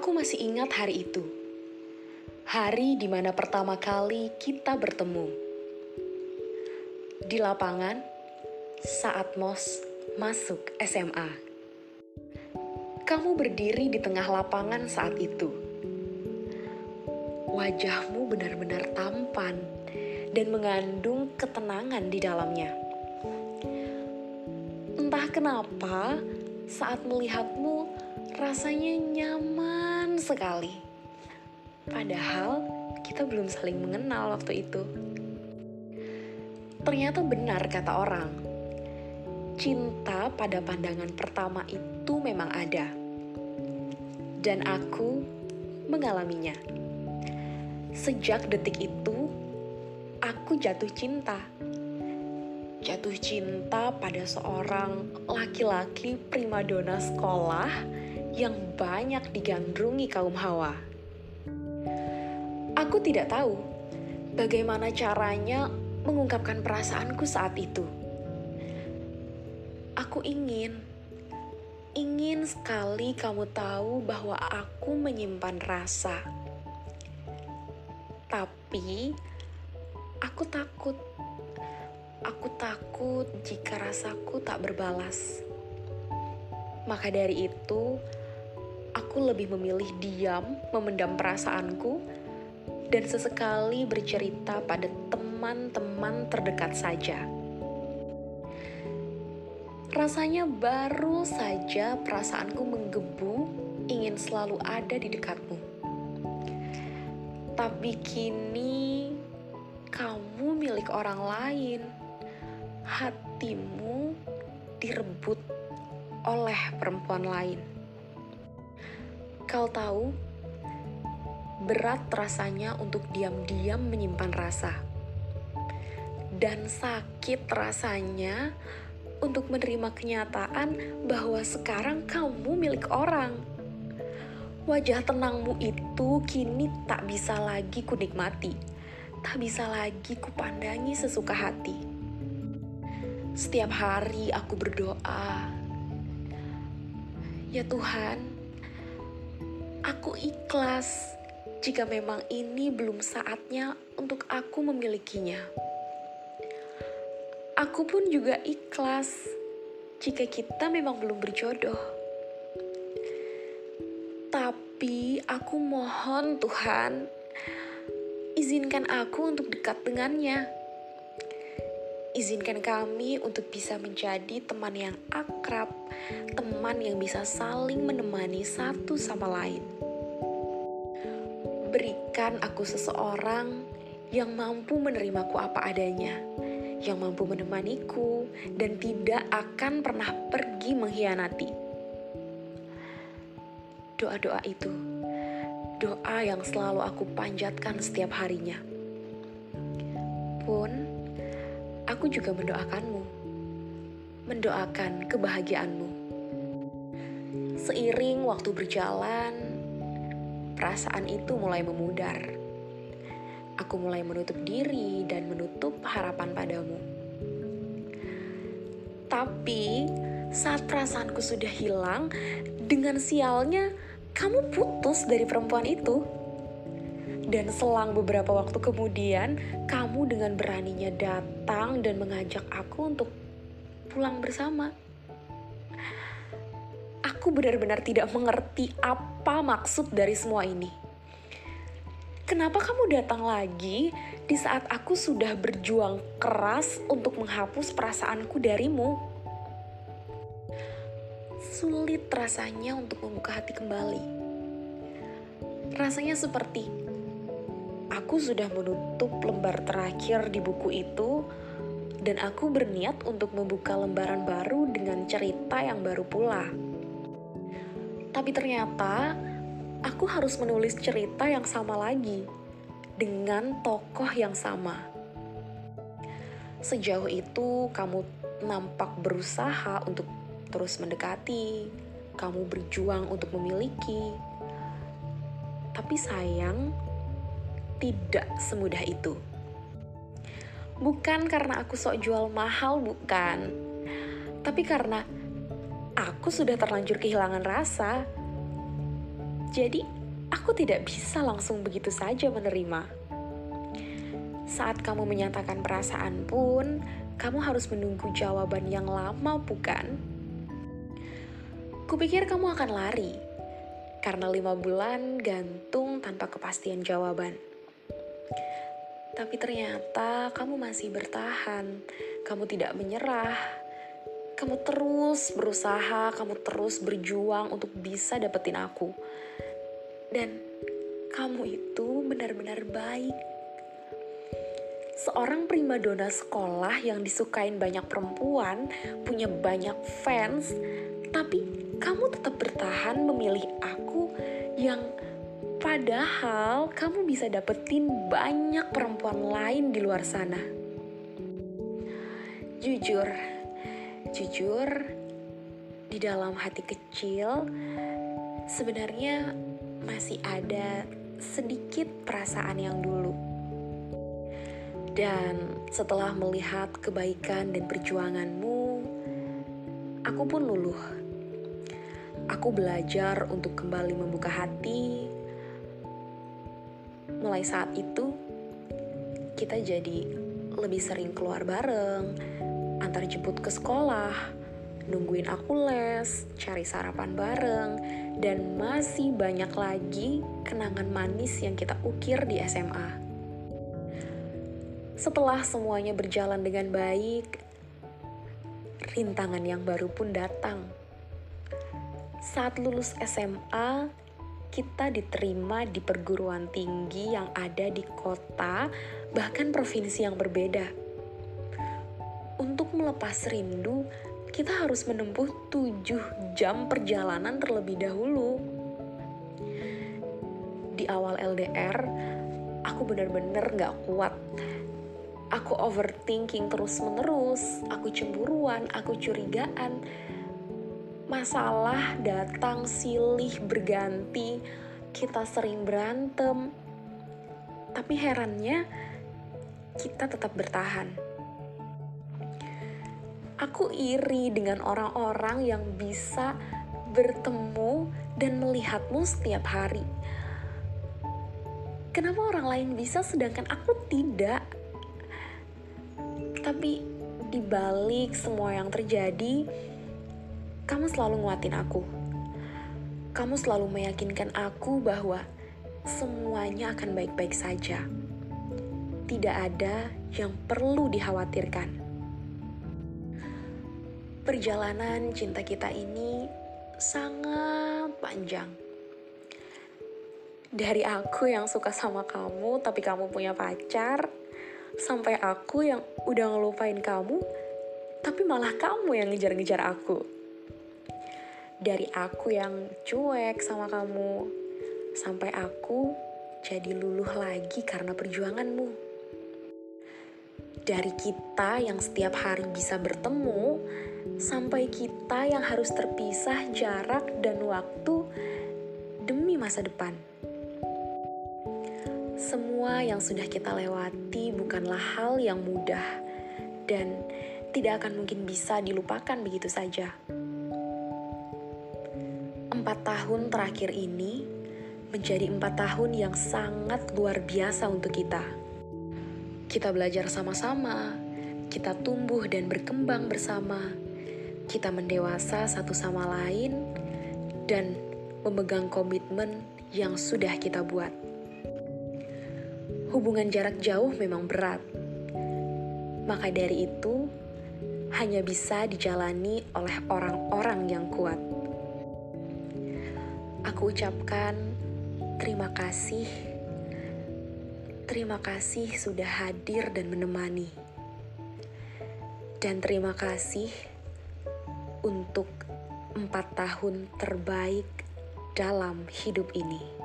Aku masih ingat hari itu. Hari di mana pertama kali kita bertemu. Di lapangan saat Mos masuk SMA. Kamu berdiri di tengah lapangan saat itu. Wajahmu benar-benar tampan dan mengandung ketenangan di dalamnya. Entah kenapa, saat melihatmu rasanya nyaman sekali. Padahal kita belum saling mengenal waktu itu. Ternyata benar kata orang, cinta pada pandangan pertama itu memang ada. Dan aku mengalaminya. Sejak detik itu, aku jatuh cinta. Jatuh cinta pada seorang laki-laki primadona sekolah yang banyak digandrungi kaum hawa. Aku tidak tahu bagaimana caranya mengungkapkan perasaanku saat itu. Aku ingin, ingin sekali kamu tahu bahwa aku menyimpan rasa. Tapi aku takut. Aku takut jika rasaku tak berbalas. Maka dari itu, aku lebih memilih diam, memendam perasaanku, dan sesekali bercerita pada teman-teman terdekat saja. Rasanya baru saja perasaanku menggebu, ingin selalu ada di dekatmu. Tapi kini kamu milik orang lain. Hatimu direbut oleh perempuan lain. Kau tahu, berat rasanya untuk diam-diam menyimpan rasa, dan sakit rasanya untuk menerima kenyataan bahwa sekarang kamu milik orang. Wajah tenangmu itu kini tak bisa lagi kunikmati, tak bisa lagi kupandangi sesuka hati. Setiap hari aku berdoa, "Ya Tuhan, Aku ikhlas jika memang ini belum saatnya untuk aku memilikinya. Aku pun juga ikhlas jika kita memang belum berjodoh. Tapi aku mohon Tuhan, izinkan aku untuk dekat dengannya. Izinkan kami untuk bisa menjadi teman yang akrab, teman yang bisa saling menemani satu sama lain. Berikan aku seseorang yang mampu menerimaku apa adanya, yang mampu menemaniku, dan tidak akan pernah pergi mengkhianati. Doa-doa itu, doa yang selalu aku panjatkan setiap harinya. Pun, aku juga mendoakanmu, mendoakan kebahagiaanmu. Seiring waktu berjalan, perasaan itu mulai memudar. Aku mulai menutup diri dan menutup harapan padamu. Tapi saat perasaanku sudah hilang, dengan sialnya kamu putus dari perempuan itu. Dan selang beberapa waktu kemudian, kamu dengan beraninya datang dan mengajak aku untuk pulang bersama. Aku benar-benar tidak mengerti apa maksud dari semua ini. Kenapa kamu datang lagi di saat aku sudah berjuang keras untuk menghapus perasaanku darimu? Sulit rasanya untuk membuka hati kembali. Rasanya seperti aku sudah menutup lembar terakhir di buku itu, dan aku berniat untuk membuka lembaran baru dengan cerita yang baru pula. Tapi ternyata aku harus menulis cerita yang sama lagi dengan tokoh yang sama. Sejauh itu, kamu nampak berusaha untuk terus mendekati, kamu berjuang untuk memiliki, tapi sayang tidak semudah itu. Bukan karena aku sok jual mahal, bukan. Tapi karena aku sudah terlanjur kehilangan rasa. Jadi, aku tidak bisa langsung begitu saja menerima. Saat kamu menyatakan perasaan pun, kamu harus menunggu jawaban yang lama, bukan? Kupikir kamu akan lari, karena lima bulan gantung tanpa kepastian jawaban. Tapi ternyata kamu masih bertahan, kamu tidak menyerah, kamu terus berusaha, kamu terus berjuang untuk bisa dapetin aku. Dan kamu itu benar-benar baik. Seorang primadona sekolah yang disukain banyak perempuan, punya banyak fans, tapi kamu tetap bertahan memilih aku yang padahal kamu bisa dapetin banyak perempuan lain di luar sana. Jujur, jujur, di dalam hati kecil sebenarnya masih ada sedikit perasaan yang dulu dan setelah melihat kebaikan dan perjuanganmu, aku pun luluh. Aku belajar untuk kembali membuka hati. Mulai saat itu, kita jadi lebih sering keluar bareng, antar jemput ke sekolah, nungguin aku les, cari sarapan bareng, dan masih banyak lagi kenangan manis yang kita ukir di SMA. Setelah semuanya berjalan dengan baik, rintangan yang baru pun datang. Saat lulus SMA, kita diterima di perguruan tinggi yang ada di kota, bahkan provinsi yang berbeda. Untuk melepas rindu, kita harus menempuh tujuh jam perjalanan terlebih dahulu. Di awal LDR, aku benar-benar gak kuat aku overthinking terus-menerus, aku cemburuan, aku curigaan. Masalah datang silih berganti, kita sering berantem. Tapi herannya, kita tetap bertahan. Aku iri dengan orang-orang yang bisa bertemu dan melihatmu setiap hari. Kenapa orang lain bisa sedangkan aku tidak? Tapi di balik semua yang terjadi, kamu selalu nguatin aku. Kamu selalu meyakinkan aku bahwa semuanya akan baik-baik saja. Tidak ada yang perlu dikhawatirkan. Perjalanan cinta kita ini sangat panjang. Dari aku yang suka sama kamu, tapi kamu punya pacar, sampai aku yang udah ngelupain kamu, tapi malah kamu yang ngejar-ngejar aku. Dari aku yang cuek sama kamu, sampai aku jadi luluh lagi karena perjuanganmu. Dari kita yang setiap hari bisa bertemu, sampai kita yang harus terpisah jarak dan waktu demi masa depan. Semua yang sudah kita lewati bukanlah hal yang mudah dan tidak akan mungkin bisa dilupakan begitu saja. Empat tahun terakhir ini menjadi empat tahun yang sangat luar biasa untuk kita. Kita belajar sama-sama, kita tumbuh dan berkembang bersama, kita mendewasa satu sama lain, dan memegang komitmen yang sudah kita buat hubungan jarak jauh memang berat. Maka dari itu, hanya bisa dijalani oleh orang-orang yang kuat. Aku ucapkan terima kasih. Terima kasih sudah hadir dan menemani. Dan terima kasih untuk empat tahun terbaik dalam hidup ini.